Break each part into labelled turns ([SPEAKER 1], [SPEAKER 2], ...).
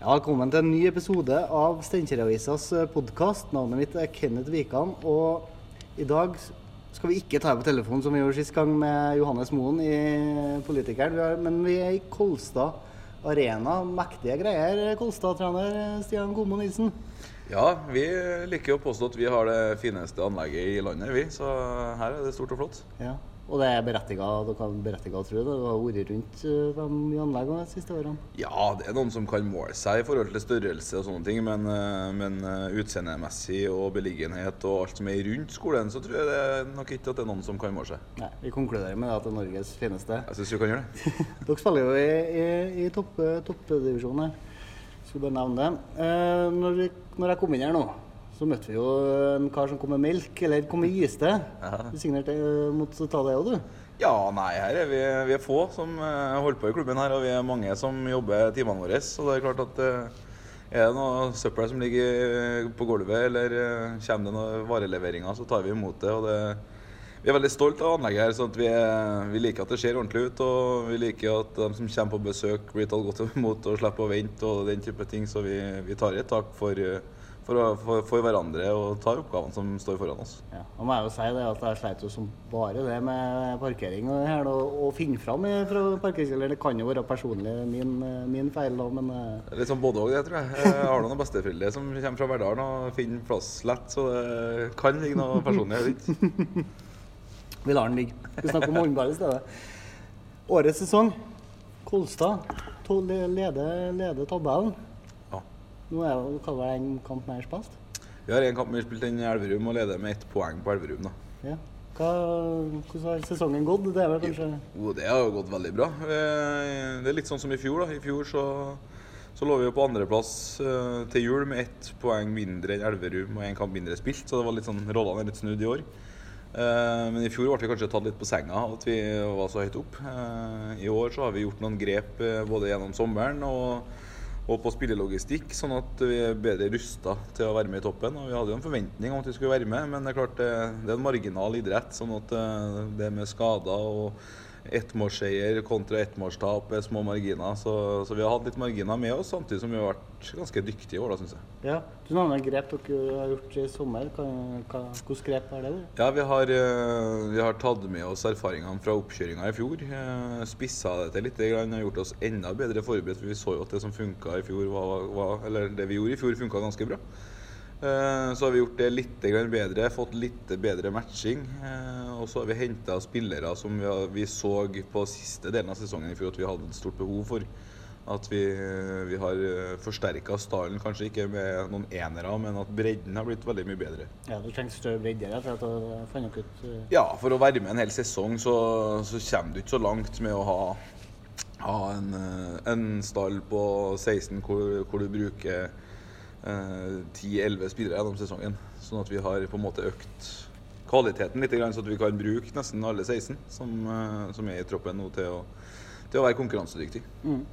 [SPEAKER 1] Ja, velkommen til en ny episode av Steinkjer-avisas podkast. Navnet mitt er Kenneth Wikan. Og i dag skal vi ikke ta på telefonen som vi gjorde sist gang med Johannes Moen i Politikeren. Vi er, men vi er i Kolstad Arena. Mektige greier, Kolstad-trener Stian Gomo Nilsen.
[SPEAKER 2] Ja, vi liker å påstå at vi har det fineste anlegget i landet, vi. Så her er det stort og flott.
[SPEAKER 1] Ja, Og det er berettiga, å tro det? Du har vært rundt eh, de nye anleggene de siste årene?
[SPEAKER 2] Ja, det er noen som kan måle seg i forhold til størrelse og sånne ting, men, eh, men eh, utseendemessig og beliggenhet og alt som er rundt skolen, så tror jeg det nok ikke at det er noen som kan måle seg.
[SPEAKER 1] Nei, Vi konkluderer med at det er Norges fineste.
[SPEAKER 2] Jeg syns vi kan gjøre det.
[SPEAKER 1] Dere spiller jo i, i, i topp, toppdivisjonen her. Skulle bare nevne det. Eh, når, når jeg kom inn her nå, så møtte vi jo en kar som kom med melk, eller kom med iste. Du signerte eh, mot det òg, du?
[SPEAKER 2] Ja, nei, her er vi, vi er få som eh, holder på i klubben her, og vi er mange som jobber timene våre. Så det er klart at eh, er det noe søppel som ligger på gulvet, eller kommer det noen vareleveringer, så tar vi imot det. og det vi er veldig stolt av anlegget her, så vi, er, vi, liker at det ser ordentlig ut. Og vi liker at de som kommer på besøk, blir tatt godt imot og slipper å vente og den type ting. Så vi, vi tar et tak for, for, for, for, hverandre og tar oppgavene som står foran oss.
[SPEAKER 1] Ja, og må jeg jo si det at Jeg sleit jo som bare det med parkering og her, og, og finne fram fra parkeringskjelleren. Det kan jo være personlig min, min feil, da, men
[SPEAKER 2] Litt sånn både òg, det, tror jeg. Jeg har noen besteforeldre som kommer fra Verdalen og finner plass lett, så det kan ligge noe personlig her.
[SPEAKER 1] Vi lar den ligge. Vi snakker om håndball i stedet. Årets sesong. Kolstad leder, leder tabellen. Nå er det det en kamp mer spilt?
[SPEAKER 2] Vi har en kamp mer spilt enn Elverum og leder med ett poeng på Elverum. da.
[SPEAKER 1] Ja. Hva, hvordan har sesongen gått? Det er vel kanskje
[SPEAKER 2] Jo, det har gått veldig bra. Det er litt sånn som i fjor. da. I fjor så, så lå vi jo på andreplass uh, til jul med ett poeng mindre enn Elverum og én kamp mindre spilt, så det var litt sånn, rollene er litt snudd i år. Uh, men i fjor ble vi kanskje tatt litt på senga at vi var så høyt opp. I år så har vi gjort noen grep både gjennom sommeren og og på spillelogistikk, sånn at vi er bedre rusta til å være med i toppen. Og Vi hadde jo en forventning om at vi skulle være med, men det er klart det, det er en marginal idrett. sånn at det med skader og ettmålsseier kontra ettmålstap er små marginer. Så, så, vi har hatt litt marginer med oss, samtidig som vi har vært ganske dyktige i år, da, syns jeg.
[SPEAKER 1] Ja. Du nevner grep dere har gjort i sommer. Hvilke grep er det?
[SPEAKER 2] Ja, vi har, vi har, tatt med oss erfaringene fra oppkjøringa i fjor. Spissa det til litt, og gjort oss enda bedre forberedt. For vi så jo at det som funka i fjor, var, var, eller det vi gjorde i fjor, funka ganske bra. Så har vi gjort det litt bedre, fått litt bedre matching. Og så har vi henta spillere som vi, så på siste delen av sesongen i fjor at vi hadde et stort behov for. At vi, vi har forsterka stallen, kanskje ikke med noen enere, men at bredden har blitt veldig mye bedre.
[SPEAKER 1] Ja, Du trenger større bredde for å få noe ut.
[SPEAKER 2] Ja, for å være med en hel sesong så, så kommer du ikke så langt med å ha, ha en, en, stall på 16 hvor, hvor du bruker 10-11 spillere gjennom sesongen. Sånn at vi har på en måte økt kvaliteten litt, så at vi kan bruke nesten alle 16 som, som er i troppen nå til å, til å være konkurransedyktig.
[SPEAKER 1] Mm.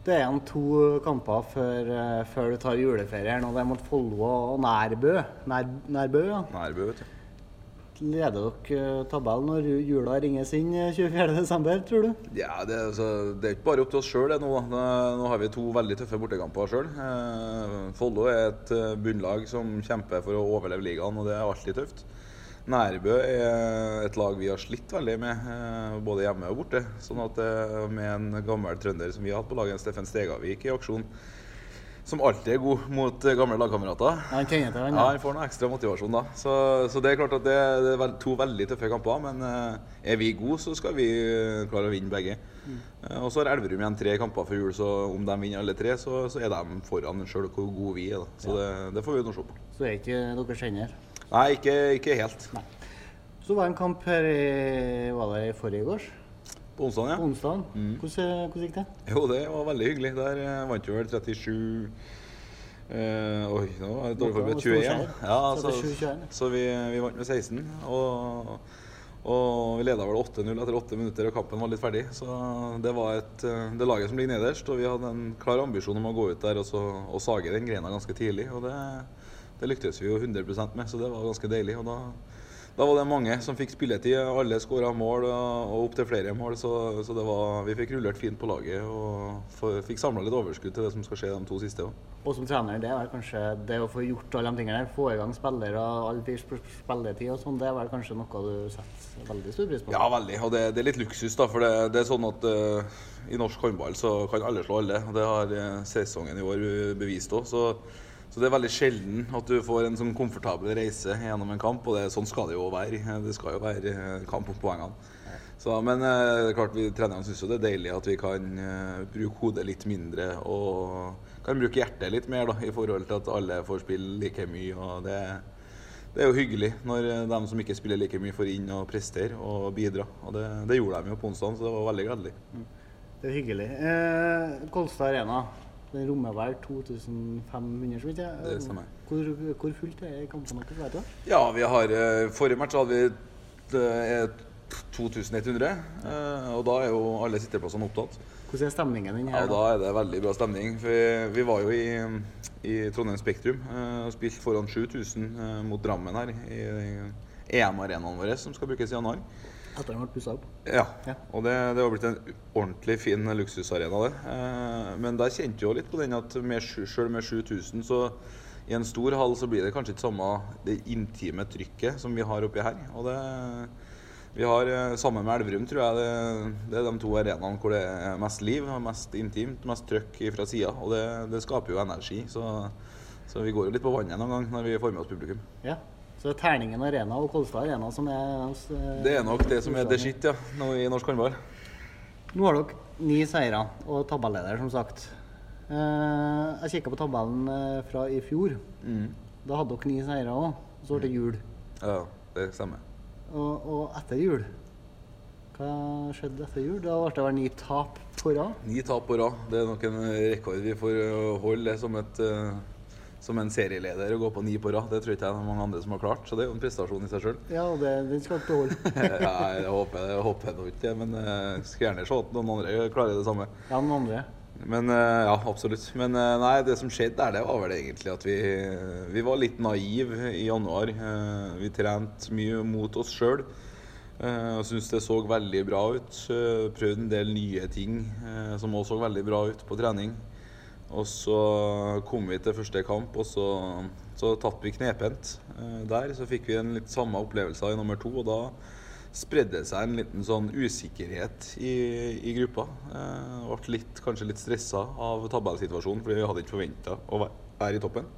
[SPEAKER 1] Det er igjen to kamper før, før, du tar juleferie nå. Det er mot Follo og Nærbø. Nær, Nærbø, ja.
[SPEAKER 2] Nærbø, vet du.
[SPEAKER 1] Leder dere tabellen når jula ringes inn 24.12., tror du?
[SPEAKER 2] Ja, det, altså, det, er ikke bare opp til oss sjøl nå. Nå har vi to veldig tøffe bortekamper sjøl. Eh, Follo er et bunnlag som kjemper for å overleve ligaen, og det er alltid tøft. Nærbø er et lag vi har slitt veldig med, både hjemme og borte. Sånn at Med en gammel trønder som vi har hatt på laget, Steffen Stegavik i aksjon, som alltid er god mot gamle lagkamerater.
[SPEAKER 1] Han kjenner til han,
[SPEAKER 2] ja. Han får noe ekstra motivasjon da. Så, så, det er klart at det, det er to veldig tøffe kamper. Men er vi gode, så skal vi klare å vinne begge. Mm. Og så har Elverum igjen tre kamper før jul, så om de vinner alle tre, så, så er de foran sjøl hvor gode vi er. Da. Så ja. det, det, får vi nå se på.
[SPEAKER 1] Så er ikke dere kjenner?
[SPEAKER 2] Nei, ikke, ikke helt. Nei.
[SPEAKER 1] Så var det en kamp her i, var det i forrige gårs?
[SPEAKER 2] På onsdag, ja.
[SPEAKER 1] På onsdagen. Mm. Hvordan, hvordan, gikk det?
[SPEAKER 2] Jo, det var veldig hyggelig. Der vant vi vel 37 eh, Oi, nå var det dårlig forberedt. 21. Ja, så, så vi, vi, vant med 16. Og, og vi leda vel 8-0 etter 8 minutter, og kampen var litt ferdig. Så det var et, det laget som ligger nederst, og vi hadde en klar ambisjon om å gå ut der og, så, og sage den greina ganske tidlig. Og det, det lyktes vi jo 100% med, så det var ganske deilig. Og da da var det mange som fikk spilletid. Alle skåra mål og opptil flere mål. Så, så var, vi fikk rullert fint på laget og for, fikk samla litt overskudd til det som skal skje de to siste. Også.
[SPEAKER 1] Og som trener, det er kanskje det å få gjort alle de tingene der, få i gang spillere, all spilletid og sånn, det er vel kanskje noe du setter veldig stor pris på?
[SPEAKER 2] Ja, veldig. Og det, det er litt luksus, da. For det, det er sånn at uh, i norsk håndball så kan alle slå alle. Og det har uh, sesongen i år bevist òg. Så det er veldig sjelden at du får en sånn komfortabel reise gjennom en kamp, og det, sånn skal det jo være. Det skal jo være eh, kamp om poengene. Så, men eh, klart vi trenerne syns det er deilig at vi kan uh, bruke hodet litt mindre og kan bruke hjertet litt mer da, i forhold til at alle får spille like mye. og det, det er jo hyggelig når de som ikke spiller like mye, får inn og prestere og bidra. Og det, det gjorde de jo på onsdag, så det var veldig gledelig. Mm.
[SPEAKER 1] Det er hyggelig. Eh, Kolstad Arena, den rommer vel 2500, så vidt jeg.
[SPEAKER 2] Det stemmer.
[SPEAKER 1] Hvor, hvor fullt er kampene? Vet du?
[SPEAKER 2] Ja, vi har eh, Forrige match hadde vi 2100. Eh, eh, og da er jo alle sitteplassene opptatt.
[SPEAKER 1] Hvordan er stemningen din
[SPEAKER 2] her? Ja, Da er det veldig bra stemning. For vi var jo i, i Trondheim Spektrum og spilte foran 7000 mot Drammen her i, i EM-arenaen vår, som skal brukes i januar.
[SPEAKER 1] Etter den ble pussa opp?
[SPEAKER 2] Ja. ja. Og det, det har blitt en ordentlig fin luksusarena, det. Eh, men der kjente jo litt på den at med, selv med 7000, så i en stor hall så blir det kanskje ikke samme det intime trykket som vi har oppi her. Og det vi har, eh, Sammen med Elverum, tror jeg det, det, er de to arenaene hvor det er mest liv, mest intimt, mest trøkk fra sida. Og det, det, skaper jo energi. Så, så, vi går jo litt på vannet noen gang når vi får med oss publikum.
[SPEAKER 1] Ja. Så det er Terningen Arena og Kolstad Arena som er
[SPEAKER 2] eh, Det er nok det som er the shit ja, nå i norsk håndball.
[SPEAKER 1] Nå har dere ni seire og tabelleder, som sagt. Eh, jeg kikka på tabellen eh, fra i fjor. Mm. Da hadde dere ni seire òg. Så ble det jul.
[SPEAKER 2] Ja, det stemmer.
[SPEAKER 1] Og, og, etter jul Hva skjedde etter jul? Da ble det vel ni tap på rad?
[SPEAKER 2] Ni tap på rad. Det er nok en rekord vi får holde som et som en serieleder å gå på ni på rad. Det tror ikke jeg det er mange andre som har klart. Så det er jo en prestasjon i seg sjøl.
[SPEAKER 1] Ja, det, den skal ikke holde.
[SPEAKER 2] ja, jeg håper, jeg håper det ikke, men jeg skal skulle gjerne se at noen andre klarer det samme.
[SPEAKER 1] Ja, noen andre.
[SPEAKER 2] Men eh, Ja, absolutt. Men eh, nei, det som skjedde der, det var vel egentlig at vi, vi var litt naive i januar. Vi trente mye mot oss sjøl. Jeg syns det så veldig bra ut. Prøvde en del nye ting som også så veldig bra ut på trening. Og så kom vi til første kamp, og så, så tapte vi knepent eh, der. Så fikk vi en litt samme opplevelse i nummer to, og da spredde det seg en liten sånn usikkerhet i, i gruppa. Eh, ble litt, kanskje litt stressa av tabellsituasjonen, fordi vi hadde ikke forventa å være i toppen.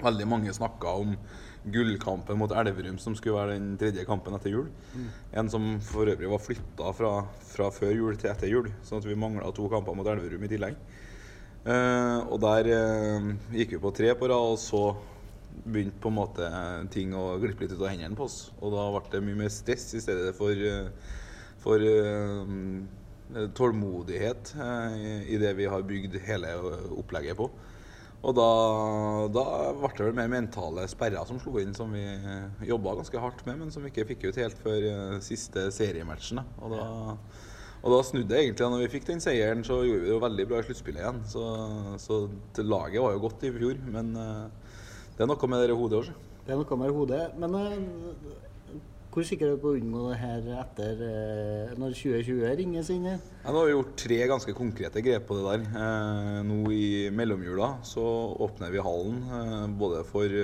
[SPEAKER 2] Veldig mange snakka om gullkampen mot Elverum, som skulle være den tredje kampen etter jul. Mm. En som for øvrig var flytta fra, fra, før jul til etter jul, sånn at vi mangla to kamper mot Elverum i tillegg. Uh, og der uh, gikk vi på tre på rad, og så begynte på en måte ting å glippe litt ut av hendene på oss. Og da ble det mye mer stress i stedet for, for tålmodighet i det vi har bygd hele opplegget på. Og da, da ble det vel mer mentale sperrer som slo inn, som vi jobba ganske hardt med, men som vi ikke fikk ut helt før siste seriematchen. Og da og da snudde jeg egentlig. Når vi fikk den seieren, så gjorde vi det veldig bra i sluttspillet igjen. Så, så laget var jo godt i fjor, men uh, det er noe med det hodet òg.
[SPEAKER 1] Det er noe med hodet. Men uh, hvor sikker er du på å unngå det her etter uh, når 2020 ringes inn? Ja,
[SPEAKER 2] nå har vi gjort tre ganske konkrete grep på det der. nå i mellomjula så åpner vi hallen både for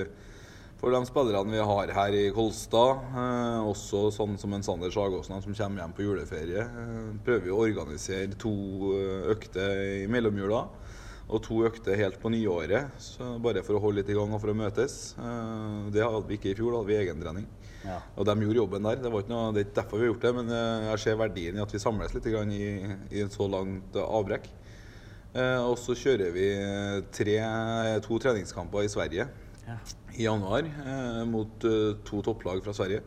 [SPEAKER 2] for de spillerne vi har her i Kolstad. Eh, også sånn som en Sander Sagåsen som kommer hjem på juleferie. Eh, prøver vi å organisere to eh, økter i mellomjula. Og to økter helt på nyåret, bare for å holde litt i gang og for å møtes. Eh, det hadde vi ikke i fjor, da hadde vi egentrening. Ja. Og de gjorde jobben der. Det, var ikke noe, det er ikke derfor vi har gjort det, men eh, jeg ser verdien i at vi samles litt i, i en så langt avbrekk. Eh, og så kjører vi tre, to treningskamper i Sverige ja. i januar eh, mot eh, to topplag fra Sverige.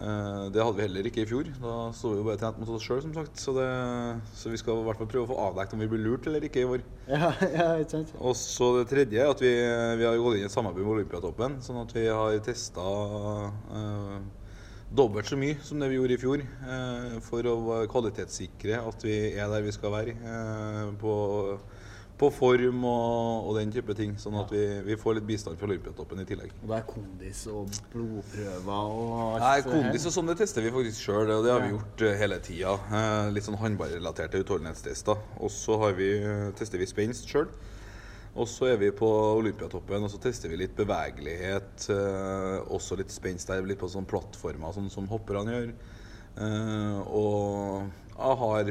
[SPEAKER 2] Eh, det hadde vi heller ikke i fjor. Da sto vi jo bare trent mot oss sjøl, som sagt. Så, det, så, vi skal i hvert fall prøve å få avdekket om vi blir lurt eller ikke i vår.
[SPEAKER 1] Ja, ja, ikke sant.
[SPEAKER 2] Og så det tredje er at vi, vi har gått inn i et samarbeid med Olympiatoppen, sånn at vi har testa eh, dobbelt så mye som det vi gjorde i fjor, eh, for å kvalitetssikre at vi er der vi skal være eh, på på form og, og den type ting. Sånn at vi, vi får litt bistand fra Olympiatoppen i tillegg.
[SPEAKER 1] Og det er kondis og blodprøver og
[SPEAKER 2] Nei, Kondis og sånn det tester vi faktisk sjøl, og det har vi gjort eh, hele tida. Eh, litt sånn håndballrelaterte utholdenhetstester. Og så har vi, eh, tester vi spenst sjøl. Og så er vi på Olympiatoppen og så tester vi litt bevegelighet. Også litt spenst der, litt på sånne plattformer, sånn som hopperne gjør. Og jeg har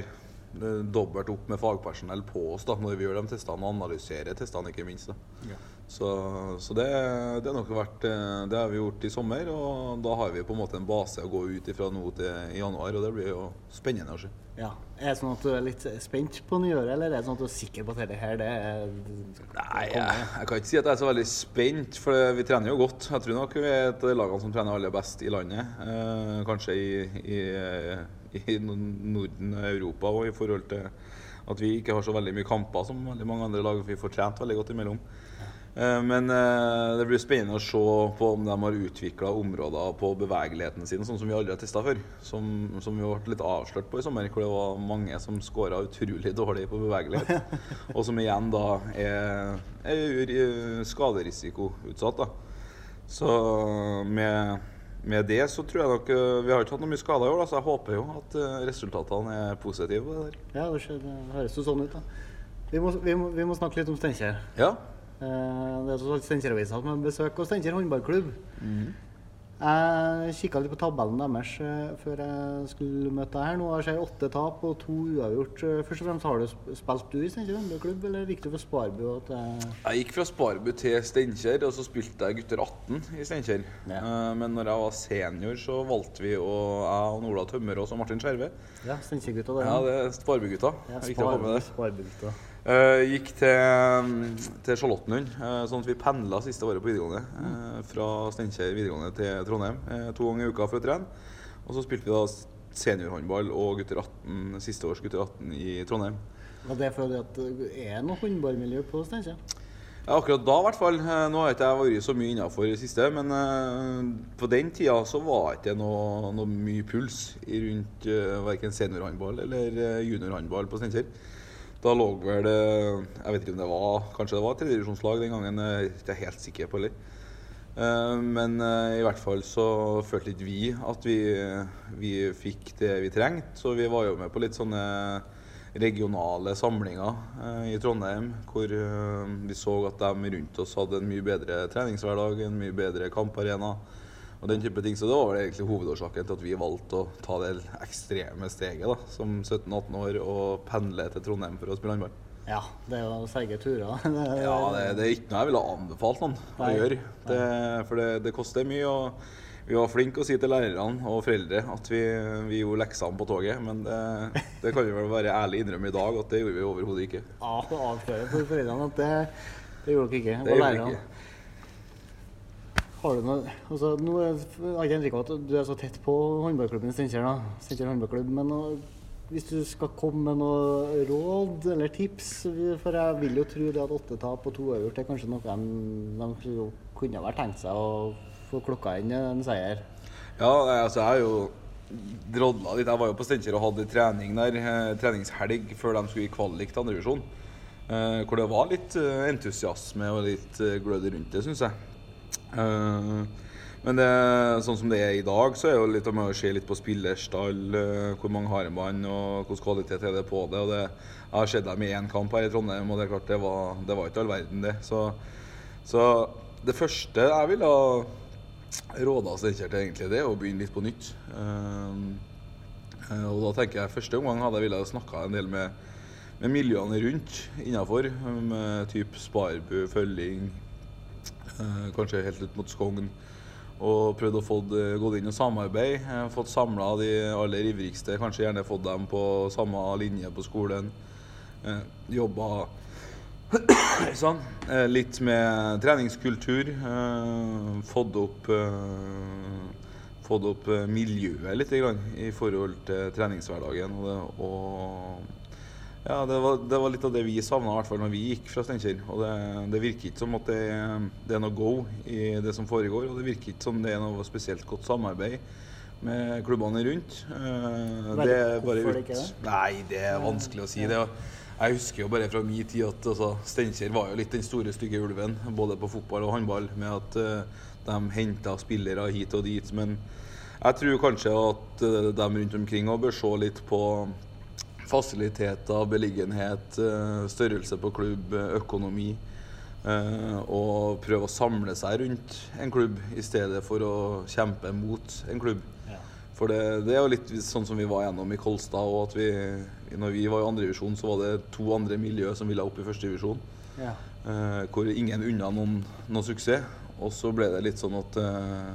[SPEAKER 2] dobbelt opp med fagpersonell på oss da, når vi gjør de testene, og analyserer testene, ikke minst.
[SPEAKER 1] Ja.
[SPEAKER 2] Så, så det, det vært eh, Det har vi gjort i sommer, og da har vi på en måte en base å gå ut ifra nå til januar, og det blir jo spennende å se.
[SPEAKER 1] Ja. Er det sånn at du er litt spent på nyåret, eller er det sånn at du er sikker på at dette her, det er
[SPEAKER 2] Nei, jeg, jeg kan ikke si at jeg er så veldig spent, for vi trener jo godt. Jeg tror nok vi er et av de lagene som trener aller best i landet. Eh, kanskje i, i, i Norden og Europa òg, i forhold til at vi ikke har så veldig mye kamper som veldig mange andre lag. Vi får trent veldig godt imellom. Eh, Men eh, det blir spennende å se på om de har utvikla områder på bevegeligheten sin, sånn som vi aldri har testa før. Som, som vi ble litt avslørt på i sommer, hvor det var mange som skåra utrolig dårlig på bevegelighet. og som igjen da er, er eh, skaderisikoutsatt. da. Så med, med det så tror jeg nok Vi har ikke hatt noe mye skader i år, da, så jeg håper jo at eh, resultatene er positive. på det der.
[SPEAKER 1] Ja, det, skjer, det høres jo sånn ut, da. Vi må, vi må, vi må snakke litt om Steinkjer.
[SPEAKER 2] Ja.
[SPEAKER 1] Eh, Det er Steinkjer-avisa som har besøk av Steinkjer håndballklubb. Jeg kikka litt på tabellen deres eh, før jeg skulle møte deg her. Nå har jeg åtte tap og to uavgjort. Eh, Først og fremst, Har du spilt du i Steinkjer håndballklubb, eller gikk du for Sparbu? til
[SPEAKER 2] Jeg gikk fra Sparbu til Steinkjer, og så spilte jeg gutter 18 i Steinkjer.
[SPEAKER 1] Ja.
[SPEAKER 2] Eh, Men når jeg var senior, så valgte vi, å jeg og Ola Tømmerås og Martin Skjerve
[SPEAKER 1] Ja, Steinkjer-gutta.
[SPEAKER 2] Ja, det er Sparbu-gutta.
[SPEAKER 1] Ja,
[SPEAKER 2] det.
[SPEAKER 1] Sparbugutta.
[SPEAKER 2] Eh, gikk til, til Charlottenlund, eh, sånn at vi pendla siste året på videregående. eh, Fra Steinkjer videregående til Trondheim to ganger i uka for å trene. Og så spilte vi da seniorhåndball og gutter 18, siste års gutter 18 i Trondheim.
[SPEAKER 1] Var det fordi at det er noe håndballmiljø på Steinkjer?
[SPEAKER 2] Ja, akkurat da i hvert fall. Nå har ikke jeg vært så mye innafor i det siste, men på den tida så var ikke det noe, noe mye puls rundt verken seniorhåndball eller juniorhåndball på Steinkjer. Da lå vel eh, Jeg vet ikke om det var Kanskje det var tredjedivisjonslag den gangen, jeg er ikke helt sikker på heller. Eh, Men eh, i hvert fall så følte ikke vi at vi, vi fikk det vi trengte. Så vi var jo med på litt sånne regionale samlinger eh, i Trondheim, hvor eh, vi så at de rundt oss hadde en mye bedre treningshverdag, en mye bedre kamparena og den type ting. Så det var vel egentlig hovedårsaken til at vi valgte å ta det ekstreme steget da, som 17-18 år og pendle til Trondheim for å spille håndball.
[SPEAKER 1] Ja, det er jo seige turer.
[SPEAKER 2] Ja, det, det er ikke noe jeg ville anbefalt noen
[SPEAKER 1] Nei.
[SPEAKER 2] å gjøre. Det, for det, det koster mye. og vi var flinke å si til lærerne og foreldre at vi, vi gjorde leksene på toget, men det, det kan vi vel være ærlig innrømme i dag at det gjorde vi overhodet ikke.
[SPEAKER 1] Ja, det avslører for foreldrene at det, det gjorde dere ikke.
[SPEAKER 2] Det gjorde ikke.
[SPEAKER 1] Har du noe altså, Nå er- jeg inntrykk av at du er så tett på håndballklubben Steinkjer. Steinkjer håndballklubb. Men hvis du skal komme med noe råd eller tips For jeg vil jo tro det at åtte tap og to uavgjort er kanskje noe de, de kunne vært tenkt seg å få klokka inn en seier.
[SPEAKER 2] Ja, altså jeg har jo drodla litt. Jeg var jo på Steinkjer og hadde trening der, eh, treningshelg før de skulle i kvalik til andredivisjon. Eh, hvor det var litt eh, entusiasme og litt eh, glød rundt det, syns jeg. Eh, men det, sånn som det er i dag, så er jo litt om å se litt på spillerstall, eh, hvor mange har man, og hvilken kvalitet er det på det. Og det jeg har sett dem i én kamp her i Trondheim, og det er klart det var, det var ikke all verden, det. Så, så det første jeg ville ha råda Steinkjer til egentlig det, å begynne litt på nytt. Eh, og da tenker jeg første omgang hadde jeg ville snakka en del med, med miljøene rundt innafor. Med type Sparbu, Følling, kanskje helt ut mot Skogn. Og prøvd å få gått inn og samarbeid. eh, Fått samla de aller ivrigste. Kanskje gjerne fått dem på samme linje på skolen. Eh, Jobba sånn. Eh, Litt med treningskultur. eh, Fått opp eh, Fått opp eh, miljøet litt i forhold til treningshverdagen. Og ja, det var, det var litt av det vi savna, i hvert fall når vi gikk fra Steinkjer. Og det, det virker ikke som at det, det er noe go i det som foregår. Og det virker ikke som det er noe spesielt godt samarbeid med klubbene rundt. Eh, det er bare ut? Nei, det er vanskelig å si. Det, Jeg husker jo bare fra min tid at altså, Steinkjer var jo litt den store, stygge ulven. Både på fotball og håndball. Med at uh, de henta spillere hit og dit. Men jeg tror kanskje at uh, de rundt omkring bør se litt på fasiliteter, beliggenhet, uh, størrelse på klubb, økonomi. og prøve å samle seg rundt en klubb i stedet for å kjempe mot en klubb. For det, det, er jo litt sånn som vi var gjennom i Kolstad. og at vi, når vi var i andredivisjon, så var det to andre miljø som ville opp i førstedivisjon. Ja. Eh, hvor ingen unna noen, noen, suksess. Og så ble det litt sånn at eh,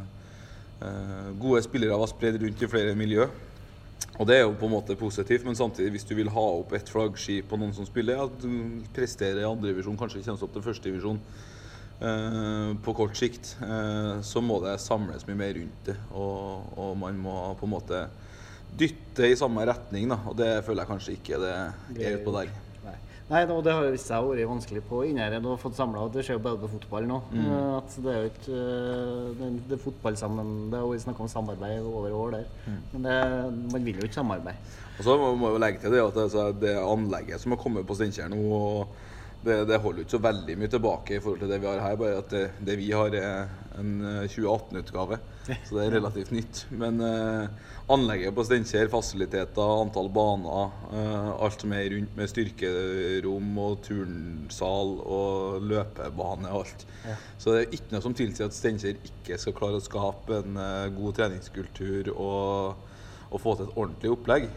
[SPEAKER 2] eh, gode spillere var spredd rundt i flere miljø. Og det er jo på en måte positivt, men samtidig, hvis du vil ha opp et flaggskip og noen som spiller, at du presterer i andredivisjon, kanskje kommer opp til førstedivisjon Eh, på kort sikt, eh, så må det samles mye mer rundt det. Og, og, man må på en måte dytte i samme retning, da. Og det føler jeg kanskje ikke det er utpå der.
[SPEAKER 1] Nei, og det har vist seg å være vanskelig på Innherred å få samla. Det skjer jo bare på fotball nå. Mm. Eh, at det er jo ikke det, det er fotball sammen Det er vært snakk om samarbeid over år der. Mm. Men det, man vil jo ikke samarbeide.
[SPEAKER 2] Og så må vi legge til det at det, er det anlegget som har kommet på Steinkjer nå og det, det, holder ikke så veldig mye tilbake i forhold til det vi har her. Bare at det, det vi har, er en 2018-utgave, eh, så det er relativt nytt. Men eh, anlegget på Steinkjer, fasiliteter, antall baner, eh, alt som er rundt med styrkerom og turnsal og løpebane og alt. Ja. Så det er ikke noe som tilsier at Steinkjer ikke skal klare å skape en eh, god treningskultur og, og, få til et ordentlig opplegg.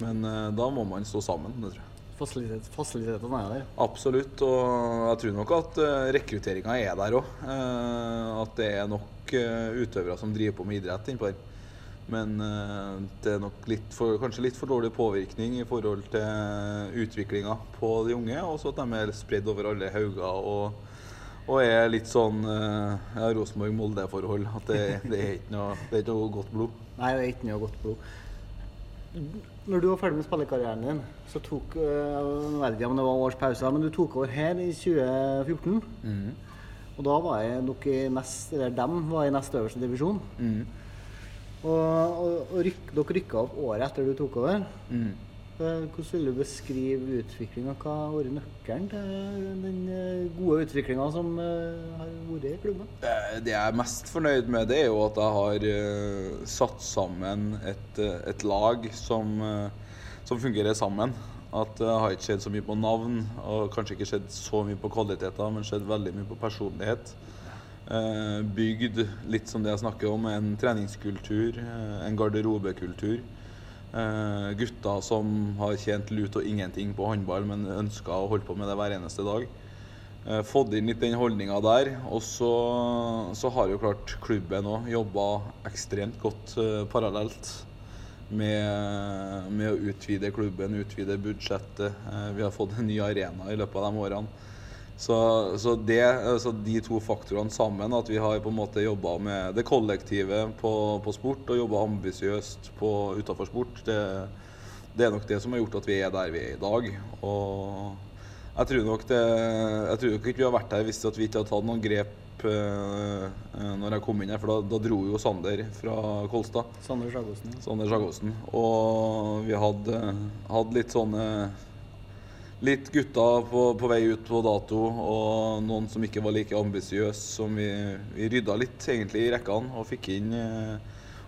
[SPEAKER 2] Men eh, da må man stå sammen, det tror jeg.
[SPEAKER 1] Fasilitet, fasilitetene er der?
[SPEAKER 2] Absolutt. Og jeg tror nok at eh, rekrutteringa er der òg. Eh, at det er nok uh, utøvere som driver på med idrett innpå her. Men det er nok litt for, kanskje litt for dårlig påvirkning i forhold til utviklinga på de unge. Og så at de er spredd over alle hauger og, og er litt sånn ja, Rosenborg-Molde-forhold. At det, det, er noe, det er ikke noe godt blod.
[SPEAKER 1] Nei, det er ikke noe godt blod. Når du var ferdig med spillekarrieren din, så tok eh, jeg vet ikke om det var års pause, men du tok over her i 2014. Mm. Og da var jeg nok i nest, eller dem var i nest øverste divisjon. Mm. Og, og, og ryk, dere rykka opp året etter du tok over. Mm. Eh, hvordan vil du beskrive utviklinga? Hva har vært nøkkelen til den eh, gode utviklinga som eh, har vært i klubben?
[SPEAKER 2] Det jeg er mest fornøyd med, det er jo at jeg har satt sammen et, et lag som, som, fungerer sammen. At det har ikke skjedd så mye på navn, og kanskje ikke skjedd så mye på kvaliteter, men skjedd veldig mye på personlighet. Bygd litt som det jeg snakker om, en treningskultur, en garderobekultur Uh, gutter som har tjent lut og ingenting på håndball, men ønska å holde på med det hver eneste dag. Uh, fått inn litt den holdninga der. Og så, så, har jo klart klubben òg jobba ekstremt godt uh, parallelt med, med, å utvide klubben, utvide budsjettet. vi har fått en ny arena i løpet av de årene. Så, så det, så, de to faktorene sammen, at vi har på en måte jobba med det kollektive på, på sport og jobba ambisiøst utafor sport, det, det, er nok det som har gjort at vi er der vi er i dag. Og jeg tror nok, det, jeg tror nok ikke vi har vært der hvis vi ikke hadde tatt noen grep uh, når jeg kom inn her, for da, da dro jo Sander fra Kolstad.
[SPEAKER 1] Sander Sagosen.
[SPEAKER 2] Sander Sagosen. Og vi hadde, hadde litt sånne litt gutter på, på, vei ut på dato, og noen som ikke var like ambisiøse. Som vi, vi, rydda litt egentlig i rekkene og fikk inn uh,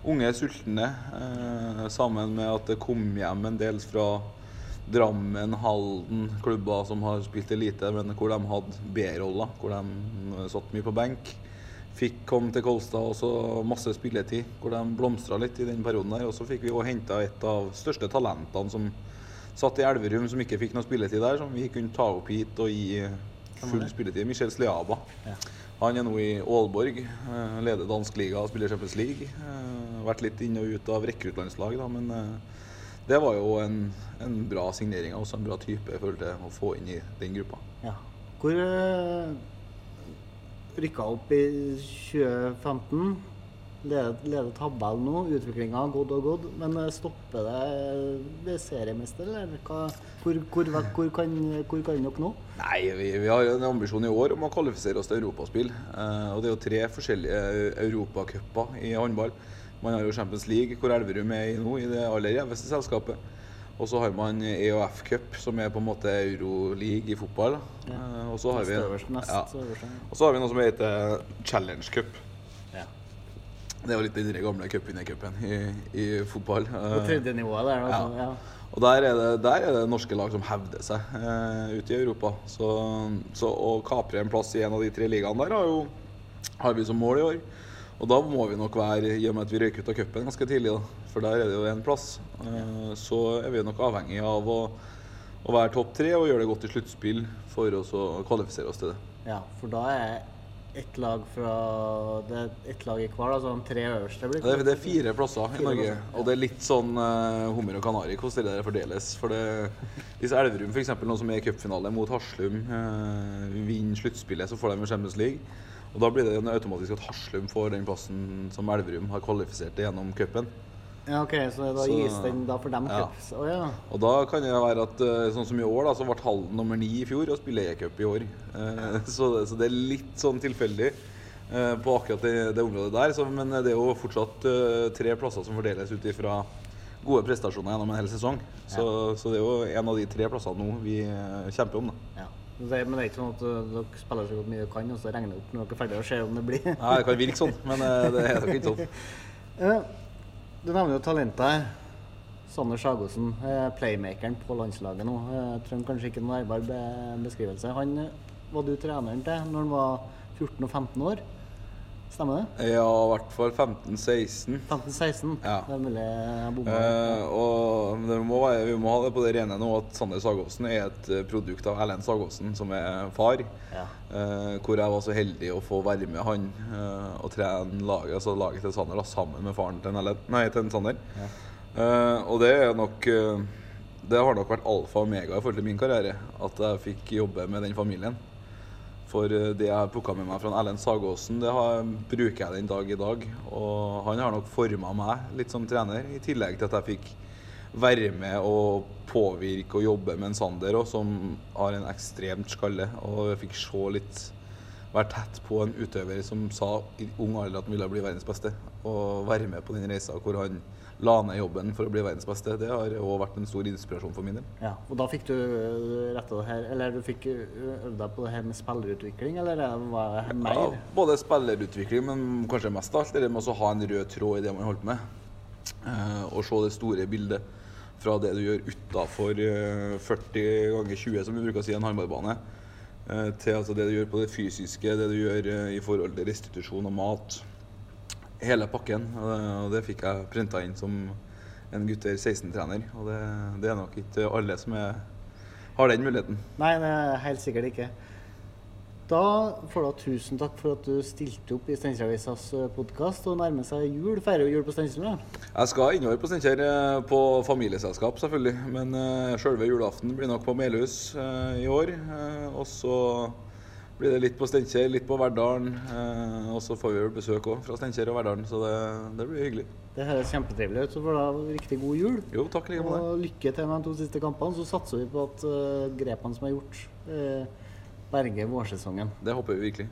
[SPEAKER 2] unge sultne. Uh, sammen med at det kom hjem en del fra Drammen, Halden, klubber som har spilt elite, men hvor de hadde B-roller. Hvor de satt mye på benk. Fikk komme til Kolstad og så masse spilletid, hvor de blomstra litt i den perioden der. Og så fikk vi òg henta et av største talentene som satt i Elverum som ikke fikk noe spilletid der, som vi kunne ta opp hit og gi full spilletid. Michel Sliaba. Ja. Han er nå i Aalborg, eh, leder dansk liga og spiller Champions League. Eh, vært litt inn og ut av rekruttlandslag, da, men eh, det var jo en, en bra signering. Også en bra type jeg følte å få inn i den gruppa.
[SPEAKER 1] Ja. Hvor rykka opp i 2015 leder, leder tabellen nå. Utviklinga har gått og gått. Men eh, stopper det ved seriemester, eller hva, hvor, hvor, hvor, kan, hvor kan dere nå?
[SPEAKER 2] Nei, vi, vi, har en ambisjon i år om å kvalifisere oss til europaspill. Eh, og det er jo tre forskjellige europacuper i håndball. Man har jo Champions League, hvor Elverum er i nå, i det aller gjeveste selskapet. Og så har man EOF Cup, som er på en måte Euroleague i fotball.
[SPEAKER 1] Ja.
[SPEAKER 2] Eh, og så har vi ja. Har vi noe som heter Challenge Cup. Det var litt den gamle cupvinnercupen i, i fotball.
[SPEAKER 1] På tredje nivået der, altså.
[SPEAKER 2] Ja.
[SPEAKER 1] Ja.
[SPEAKER 2] Og der er, det, der er det norske lag som hevder seg eh, ute i Europa. Så, så å kapre en plass i en av de tre ligaene der har, jo, har vi som mål i år. Og da må vi nok være, i og med at vi røyk ut av cupen ganske tidlig, da, for der er det jo én plass, eh, så er vi nok avhengig av å, å være topp tre og gjøre det godt i sluttspill for å kvalifisere oss til det.
[SPEAKER 1] ja, for da er ett lag fra Det er ett lag i hver, altså de tre øverste blir
[SPEAKER 2] Det det er fire plasser i Norge,
[SPEAKER 1] plasser,
[SPEAKER 2] og det er litt sånn uh, hummer og kanari hvordan det der fordeles. For det, hvis Elverum f.eks. nå som er i cupfinale mot Haslum, uh, vinner sluttspillet, så får de Champions League. Og da blir det automatisk at Haslum får den plassen som Elverum har kvalifisert til gjennom cupen.
[SPEAKER 1] Ja, OK, så da
[SPEAKER 2] Så-
[SPEAKER 1] gis den da for dem
[SPEAKER 2] Ja.
[SPEAKER 1] Oh, ja.
[SPEAKER 2] Og da kan det være at eh, sånn som i år, da, så ble Halden nummer ni i fjor og spiller E-cup i år. Eh, så, det, så det er litt sånn tilfeldig eh, på akkurat det, det området der. Så, men det er jo fortsatt eh, tre plasser som fordeles ut ifra gode prestasjoner gjennom en hel sesong. Så, så det er jo en av de tre plassene nå vi kjemper om. Da.
[SPEAKER 1] ja. Det, men det er ikke sånn at dere spiller så godt mye dere kan, og så regner dere opp når dere er ferdige og ser om det blir
[SPEAKER 2] Nei, det kan virke sånn, men det er nok ikke sånn.
[SPEAKER 1] Eh, Du nevner jo talentet her. Sander Sagosen, eh, playmakeren på landslaget nå. Eh, Jeg trenger kanskje ikke noen nærmere beskrivelse. Han eh, var du treneren til når han var 14 og 15 år. Stemmer det?
[SPEAKER 2] Ja, i hvert fall 15-16.
[SPEAKER 1] 15-16?
[SPEAKER 2] Ja.
[SPEAKER 1] Det er mulig jeg bomma.
[SPEAKER 2] Eh, og det må være, vi må ha det på det rene nå at Sander Sagåsen er et eh, produkt av Erlend Sagåsen, som er far.
[SPEAKER 1] Ja.
[SPEAKER 2] Eh, hvor jeg var så heldig å få være med han eh, og trene laget, altså laget til Sander da, sammen med faren til, en Erlend- nei, til en Sander.
[SPEAKER 1] Ja.
[SPEAKER 2] Eh, og det er nok eh, Det har nok vært alfa og omega i forhold til min karriere at jeg fikk jobbe med den familien. For eh, det jeg har plukka med meg fra Erlend Sagåsen, det har, bruker jeg den dag i dag. Og han har nok forma meg litt som trener, i tillegg til at jeg fikk være med og påvirke og jobbe med en Sander også, som har en ekstremt skalle. Og jeg fikk se litt Være tett på en utøver som sa i ung alder at han ville bli verdens beste. Og være med på den reisa hvor han la ned jobben for å bli verdens beste. Det har òg vært en stor inspirasjon for min del.
[SPEAKER 1] Ja, og da fikk du uh, retta det her Eller du fikk uh, øvd deg på det her med spillerutvikling, eller er var det mer?
[SPEAKER 2] Ja, både spillerutvikling, men kanskje mest alt det med å ha en rød tråd i det man holder på med. Eh, og se det store bildet fra det du gjør utafor 40 ganger 20, som vi bruker å si en håndballbane, eh, til altså det du gjør på det fysiske, det du gjør eh, i forhold til restitusjon og mat. Hele pakken. Eh, og det fikk jeg printa inn som en gutter 16-trener. Og det, det er nok ikke alle som er, har den muligheten.
[SPEAKER 1] Nei, det er helt sikkert ikke. Da får du tusen takk for at du stilte opp i Steinkjer-avisas podkast. Og nærmer seg jul. Feirer jo jul på Steinkjer?
[SPEAKER 2] Jeg skal innover på Steinkjer eh, på familieselskap, selvfølgelig. Men uh, sjølve julaften blir nok på Melhus uh, i år. Uh, og så blir det litt på Steinkjer, litt på Verdalen. eh, og så får vi vel besøk òg fra Steinkjer og Verdalen, så det, det blir hyggelig.
[SPEAKER 1] Det høres kjempetrivelig ut. Så får du ha riktig god jul.
[SPEAKER 2] Jo, takk like måte.
[SPEAKER 1] Og lykke til med de to siste kampene. Så satser vi på at uh, grepene som er gjort, uh, berger vårsesongen.
[SPEAKER 2] Det håper vi virkelig.